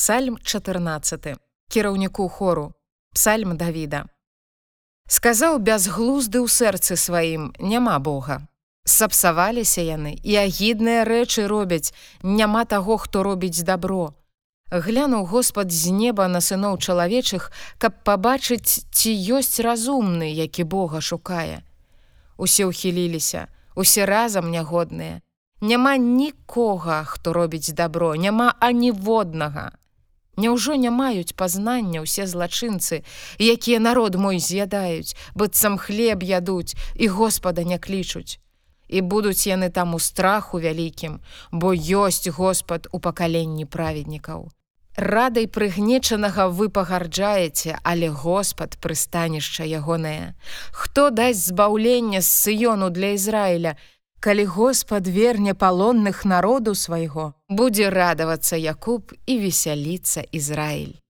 Псальм 14 кіраўніку хору. Псальм Давіда. Сказаў бязглузды ў сэрцы сваім няма Бога сапсаваліся яны і агідныя рэчы робяць. Няма таго хто робіць добро глянуў Господ з неба на сыноў чалавечых каб пабачыць ці ёсць разумны які Бога шукае. Усе ўхіліліся усе разам нягодныя. Няма нікога хто робіць добро няма аніводнага Няўжо не маюць пазнання ўсе злачынцы, якія народ мой з'ядаюць, быццам хлеб ядуць і Господа не клічуць. І будуць яны там у страху вялікім, бо ёсць Господ у пакаленні праведнікаў. Радай прыгнечанага вы пагарджаеце, але Господ прыстанішча ягонае. Хто дасць збаўленне з сыёну для Ізраіля, калі Господ верне палонных народу свайго, будзе радавацца Якуб і весяліцца Ізраіль.